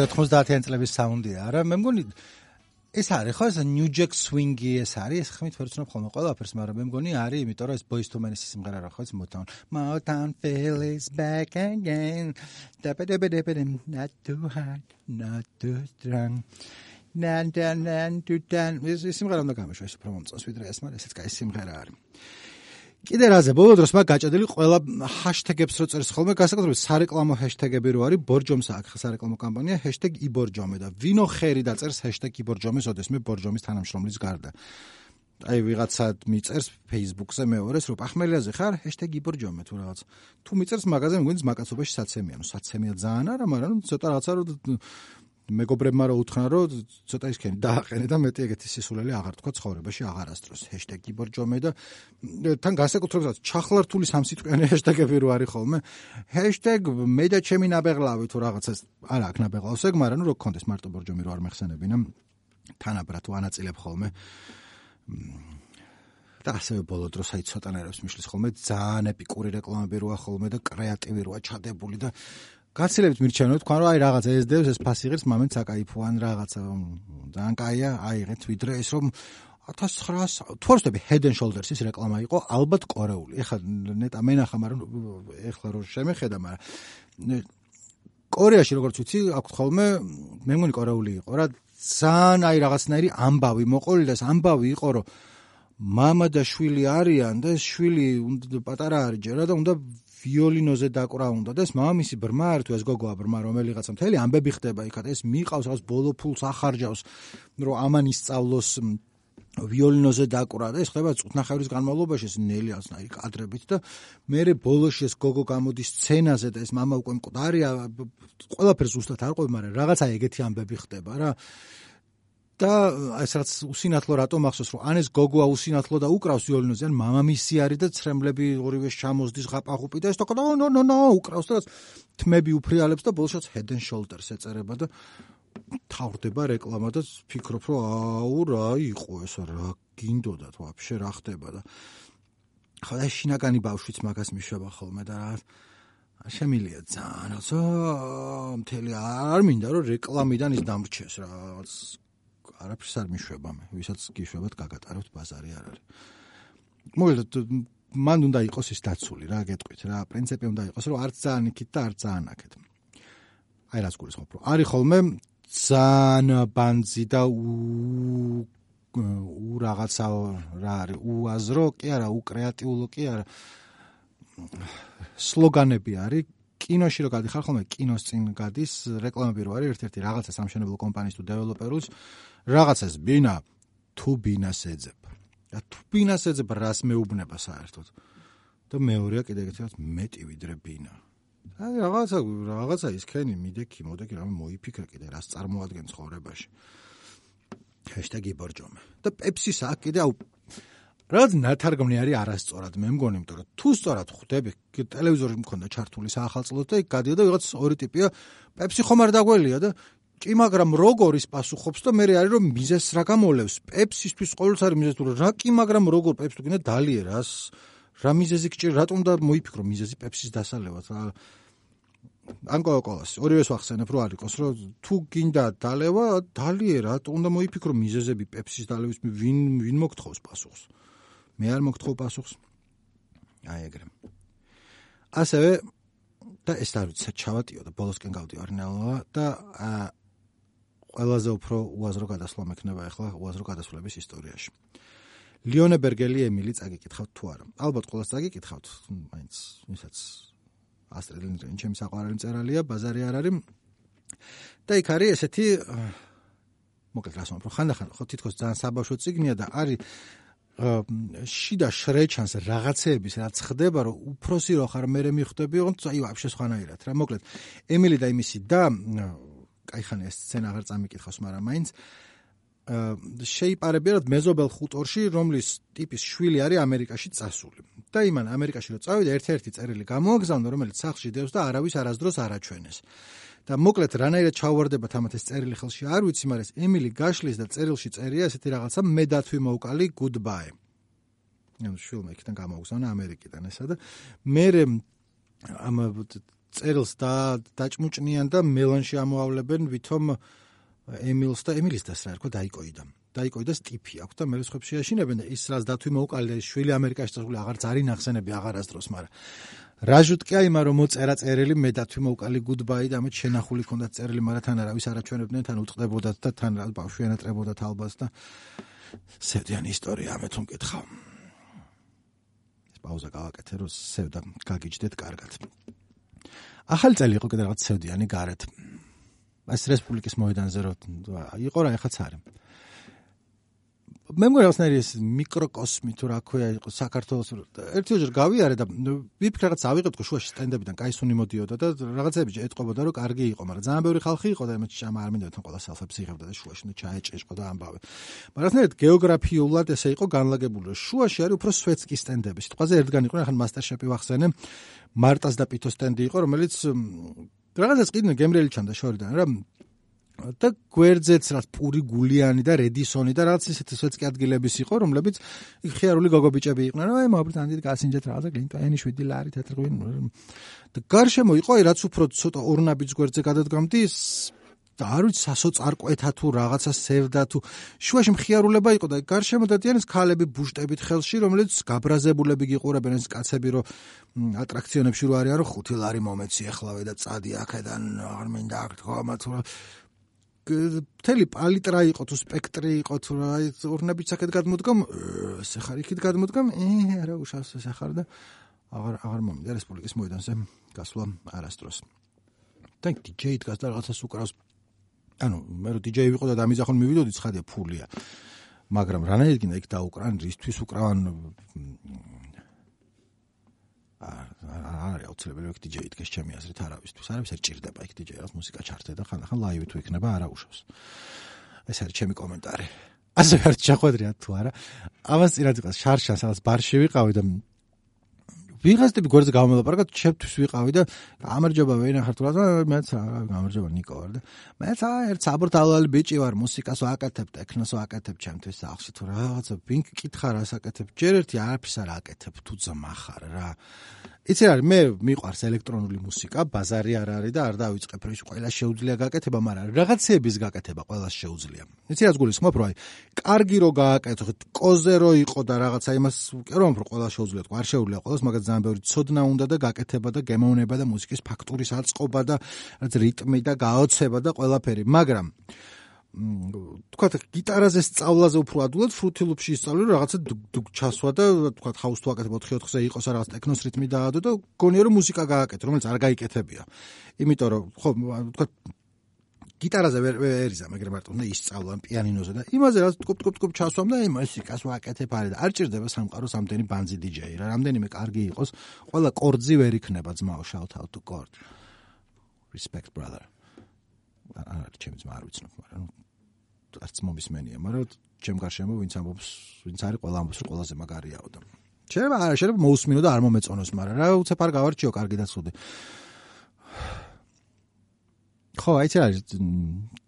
მეგონი 90-იან წლების საუნდია არა მე მგონი ეს არის ხო ეს new jack swing-ი ეს არის ეს ხმით ვერ ვცნობ ხოლმე ყველაფერს მაგრამ მე მგონი არის იმიტომ რომ ეს boys to men-ის სიმღერა რა ხო ეს feel is back again. Da ba da ba da ba not too hard not too strong. Nan dan nan tu dan. ეს სიმღერა უნდა გამიშვა ეს უფრო მომწონს ვიდრე ეს მაგრამ ესეც კაი სიმღერა არის კიდე რაზე? ბოლო დროს მაგ გაჭედილი ყველა ჰაშტეგებს რო წერს ხოლმე გასაკუთრებით სარეკლამო ჰაშტეგები რო არის ბორჯომს აქ სარეკლამო კამპანია #იბორჯომე და ვინო ხერი დაწერს #იბორჯომეს ოდესმე ბორჯომის თანამშრომლის გარდა. აი ვიღაცა მიწერს Facebook-ზე მეორეს რო პახმელიაზე ხარ #იბორჯომე თუ რაღაც. თუ მიწერს მაგაზე მგონი ზმაკაცობაში საცემია. ნუ საცემია ძალიან არა მაგრამ ცოტა რაღაცა რო მეგობრებმა რო უთხრა რომ ცოტა ისქენი დააყენე და მეტი ეგეთი სისულელი აღარ თქვა ცხოვრებაში აღარ ასწროს. #გიბორჯომე და თან განსაკუთრებულად ჩახლართული სამსიტყვიანი ჰეშტეგები რო არის ხოლმე. მე და ჩემი ნაბეღლავი თუ რაღაცას არა აქ ნაბეღლავს ეგ მაგრამ რო გქონდეს მარტო ბორჯომი რო არ მეხსენებინა. თანაბრად თუ ანაწილებ ხოლმე. და ასევე ბოლო დროს აი ცოტანაირებს მიშლის ხოლმე ძალიან ეპიკური რეკლამები როა ხოლმე და კრეატივი როა ჩადებული და გაცილებით მირჩევნო თქვა რომ აი რაღაცა ეს დევს ეს ფასი ღირს მამენ საკაიფო ან რაღაცა ძალიან კაია აიღეთ ვიდრე ეს რომ 1900 თუ არ ვცდები Head and Shoulders-ის რეკლამა იყო ალბათ კორეული. ეხლა ნეტა მენახა, მაგრამ ეხლა რო შემეხედა, მაგრამ კორეაში როგორც ვიცი, აქვს ხოლმე მე მგონი კორეული იყო რა ძალიან აი რაღაცნაირი ამბავი მოყოლილას ამბავი იყო რომ მამა და შვილი არიან და შვილი პატარა არის ჯერა და უნდა ვიოლინოზე დაკვრა უნდა და ეს მამამისი ბრმა არ თუ ეს გოგოა ბრმა რომელიღაცა მთელი ამბები ხდება იქად ეს მიყავს რაღაც ბოლო ფულს ახარჯავს რომ ამან ისწავლოს ვიოლინოზე დაკვრა და ეს ხდება წუთნახევრის განმავლობაში ეს ნელი ასნაირი კადრებით და მე ბოლოში ეს გოგო გამოდის სცენაზე და ეს мама უკვე მკვდარია ყველაფერს ზუსტად არ ყვები მაგრამ რაღაცა ეგეთი ამბები ხდება რა და ეს რაც უსინათლო რატომ ახსოვს რომ ან ეს გოგოა უსინათლო და უკრავს ვიოლინოზე ან მამამისი არის და ცრემლები ორივე ჩამოსდის ღაპაღუპი და ეს თქო და ნო ნო ნო უკრავს და თმები უფრიალებს და head and shoulders ეწერება და თავდება რეკლამა და ფიქრობ რომ აუ რა იყო ეს რა გინდოდათ ვაფშე რა ხდება და ხო და შინაგანი ბავშვიც მაგას მიშვება ხოლმე და რა შემილია ძალიან ასე მთელი არ მინდა რომ რეკლამიდან ის დამრჩეს რა არაფერს არ მიშვება მე ვისაც გიშვებათ გაგატაროთ ბაზარი არ არის. მოკლედ მან უნდა იყოს ის დაცული რა გეტყვით რა პრინციპი უნდა იყოს რომ არც ძალიან იქით და არც ძალიან აქეთ. აი რას გულისხმობ რომ არის ხოლმე ძალიან ბანძი და უ რაღაცა რა არის უაზრო კი არა უკრეატიულო კი არა. სლოგანები არის კინოში რო გადიხარ ხოლმე კინოს წინ გადის რეკლამები რო არის ერთ-ერთი რაღაცა სამშენებლო კომპანიის თუ დეველოპერუს რაღაცას ბინა თუ ბინას ეძებ. და თუ ბინას ეძებ რას მეუბნება საერთოდ? და მეორეა კიდე ერთად მეტი ვიდრე ბინა. აი რაღაცა რაღაცა ისქენი მიდექი, მოდექი რამე მოიფიქრე კიდე რას წარმოადგენს ცხოვრებაში. #იბორჯომე. და პეპსის აქ კიდე აუ რაც ნათარგმნი არის არასწორად. მე მგონი, იმიტომ რომ თუ სწორად ხვდები, ტელევიზორი მქონდა ჩართული საახალწლო და იქ გადიოდა ვიღაც ორი ტიპია, პეპსი ხომ არ დაგველია და კი მაგრამ როგორ ის პასუხობს და მე არის რომ მიზეს რა გამოლევს პეპსისთვის ყოველთვის არის მიზეს თუ რა? კი მაგრამ როგორ პეპს თუ გინდა დალიერას? რა მიზეზი გჭირ? რატომ და მოიფიქრო მიზეზი პეპსის დასალევად რა ან კოკოლას ორივეს ვახსენებ რომ არისოს რომ თუ გინდა დალევა დალიერა რატომ უნდა მოიფიქრო მიზეზები პეპსის დალევის ვინ ვინ მოგთხოვს პასუხს მე არ მოგთხოვ პასუხს აი ეგრე ასევე და ეს არ ვიცი ჩავატიო და ბოლოსკენ გავდივარ ნელა და ყველაზე უფრო უაზრო გადასვლა მექნება ახლა უაზრო გადასვლების ისტორიაში. ლიონე ბერგელი ემილი წაგიკითხავთ თუ არა? ალბათ ყოველს წაგიკითხავთ, მაინც ვისაც ასტრედ ლინდრენ ჩემი საყვარელი წერალია, ბაზარი არ არის. და იქ არის ესეთი მოკლედ რას ვამბობ, ხანდახან ხო თითქოს ძალიან საბავშვო ციგნია და არის შიდა შრეჩანს რაღაცეების რაც ხდება, რომ უფროსი რო ხარ მე მიხვდები, თუმცა აი ვაფშე სხვანაირად რა. მოკლედ, ემილი და იმისი და кайხანა ეს სცენა აღარ წამიკითხავს, მაგრამ მაინც შეიპარებია რომ მეზობელ ხუტორში, რომლის ტიპის შვილი არის ამერიკაში წასული. და იმან ამერიკაში რო წავიდა, ერთ-ერთი წერილი გამოაგზავნა, რომელიც სახლში დევს და არავის არასდროს არ აჩვენეს. და მოკლედ რანაირად ჩავარდება თამათ ეს წერილი ხელში არ ვიცი, მაგრამ ემილი გაშლის და წერილში წერია ესეთი რაღაცა მე დათვი მოვკალი goodbye. ნუ შვილმა იქიდან გამოაგზავნა ამერიკიდან ესა და მე ამ წერილს და დაჭმუჭნიან და მელანში ამოავლებენ ვითომ ემილს და ემილის დას რა ერქვა დაიკოიდა. დაიკოიდა სტიფი აქვს და მეც ხებში აშინებენ და ის რაც დათვი მოუკალე შვილი ამერიკაში წასული აღარ ძარი ნახსენები აღარასდროს, მაგრამ რაჟუტ კი აიმა რომ მოწერა წერილი მე დათვი მოუკალი გუდბაი და ამით შენახული ქონდა წერილი, მაგრამ თან არავის არაჩვენებდნენ, თან უწყდებოდათ და თან რა ბავშვი ენატრებოდათ ალბას და სევდიანი ისტორია ამეთ უმკითხავ. ეს პაუზა გავაკეთე რომ სევდა გაგიჯდეთ კარგად. ახალი წელი იყო კიდე რაღაც ცევდიანი გარეთ. ეს რესპუბლიკის მოედანზე რო იყო რა ეხაც არის. მე მგონი რაღაცნაირი ეს მიკროკოსმი თუ რა ქვია იყო საქართველოს ერთი ოჯერ გავიარე და ვიფიქრე რაღაც ავიღეთ ხო შუაში სტენდებიდან кай სუნი მოდიოდა და რაღაცები ეთყობოდა რომ კარგი იყო მაგრამ ძალიან ბევრი ხალხი იყო და იმეჩი ჩამა არ მინდოდა თან ყველა სალფებს იღებდა და შუაში ნუ ჩაეჭეჭყო და ამბავე მაგრამ რაღაცნაირად გეოგრაფიულად ესე იყო განლაგებული რომ შუაში არის უფრო სვეტსკი სტენდები სიტყვაზე ერთგან იყო ახლა მასტერ შეფი ვახსენე მარტას და პითოს სტენდი იყო რომელიც რაღაცას კიდე გემრიელი ჩანდა შორიდან რა და გვერდზეც რა პური გულიანი და რედისონი და რაღაც ისეთი სვეტსკი ადგილების იყო რომლებიც ხიარული გოგობიჭები იყვნენ. რა აი მოაბრით ანდით გასინჯეთ რაღაცა გლინტაენი 7 ლარი თეთრგვინ და გარშემო იყო აი რაც უფრო ცოტა ორნაბიც გვერდზე გადადგამდი და არ ვიცი სასოწარკვეთა თუ რაღაცა სევდა თუ შუაში მხიარულება იყო და გარშემო დადიანის ქალები ბუშტებით ხელში რომლებიც გაბრაზებულები გიყურებენ ეს კაცები რომ ატრაქციონებში რო არის რომ ხუთი ლარი მომეცი ახლავე და წადი აქედან არ მინდა აქ თქვა მათ მთელი პალიტრა იყო თუ სპექტრი იყო თუ აი ურნებით საკეთ გადმოდგომ ეს ხარ იქით გადმოდგომ ე არა უშავს ეს ხარ და აღარ აღარ მომიდა რესპუბლიკის მოედანზე გასვლა არასდროს. და DJ დგას და რაღაცას უკრავს. ანუ მე რო DJ ვიყო და დამიზახონ მივიდოდი ცხადია ფულია. მაგრამ რანაირად გინდა იქ დაუკრან რისთვის უკრავან არის აუცილებელი იქ DJ დგეს ჩემი აზრით არავისთვის. არავის არ ჭირდება იქ DJ რას მუსიკა ჩართე და ხან ხან ლაივი თუ იქნება არა უშავს ეს არის ჩემი კომენტარი. ასე არ ჩახვედრია თუ არა. ამას წინათ იყოს შარშა სადაც ბარში ვიყავი და ვიღაცები გვერდზე გამომელაპარაკა ჩემთვის ვიყავი და გამარჯობა ვენა ხარ თუ რა მეც გამარჯობა ნიკო ვარ და მეც აი ერთ საბურთალალი ბიჭი ვარ მუსიკას ვაკეთებ ტექნოს ვაკეთებ ჩემთვის სახლში თუ რაღაცა ვინ კითხა რას აკეთებ ჯერ ერთი არაფერს არ აკეთებ თუ ძმა ხარ რა იცი რა მე მიყვარს ელექტრონული მუსიკა, ბაზარი არ არის და არ დავიწყებ რომ ის ყველა შეუძლია გაკეთება, მაგრამ რაღაცეების გაკეთება ყველა შეუძლია. იცი რა გულისხმობ, რომ აი, კარგი რო გააკეთო, კოზე რო იყო და რაღაცა იმას ვკერავ, რომ ყველა შეუძლია, არ შეუძლია ყველას, მაგრამ ძალიან ბევრი ცოდნა უნდა და გაკეთება და გემოვნება და მუსიკის ფაქტურის აწყობა და რაც რიტმი და გაოცება და ყველაფერი, მაგრამ თქვათ გიტარაზე სწავლაზე უფრო ადულად ფრუთილუბში ისწავლე რომ რაღაცა დუგ ჩასვა და თქვათ ხაუს თუ აკეთებ 4-4-ზე იყოს რა რაღაც ტექნოს რიტმი დაადო და გონია რომ მუსიკა გააკეთე რომელიც არ გაიკეთებია. იმიტომ რომ ხო თქვათ გიტარაზე ვერ ერიზა მაგრამ მარტო უნდა ისწავლა პიანინოზე და იმაზე რა თქო თქო თქო ჩასვამ და იმ მუსიკას ვაკეთებ არის და არ ჭირდება სამყაროს ამდენი ბანძი დიჯეი რა. რამდენიმე კარგი იყოს. ყველა კორდზი ვერ იქნება ძმაო shout out to chord respect brother. არ ჩემი ძმა არ ვიცნობ, მაგრამ არც მომისმენია, მაგრამ ჩემ გარშემო ვინც ამბობს, ვინც არის ყველა ამბობს, რომ ყველაზე მაგარიაო და შეიძლება არა, შეიძლება მოусმინო და არ მომეწონოს, მაგრამ რა უცებ არ გავარჩიო კარგი და ცუდი. ხო, აი ეს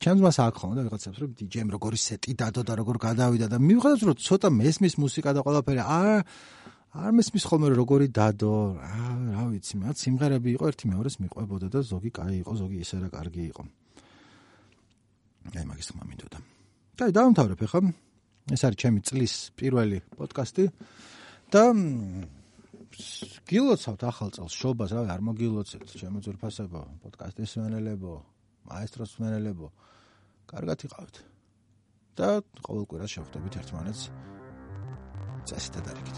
ჩემს მას აქ ხომ და ვიღაცებს რომ DJ-მ როგორი სეტი დადო და როგორ გადავიდა და მივხვდეთ რომ ცოტა მესმის მუსიკა და ყველაფერი არ არ მესმის ხოლმე როგორი დადო, რა რა ვიცი, მათ სიმღერები იყო ერთი მეორეს მიყვებოდა და ზოგი კაი იყო, ზოგი ისე რა კარგი იყო. აი მაგის თქმა მინდოდა. და დავამთავრებ ახლა. ეს არის ჩემი წლის პირველი პოდკასტი და გილოცავთ ახალ წელს შობას, რა არ მოგილოცეთ ჩემო ძურფასებო, პოდკასტის მენელებო, მაესტროს მენელებო. კარგად იყავთ. და ყოველ კვირას შევხვდებით ერთმანეთს. წესით და დარიგით.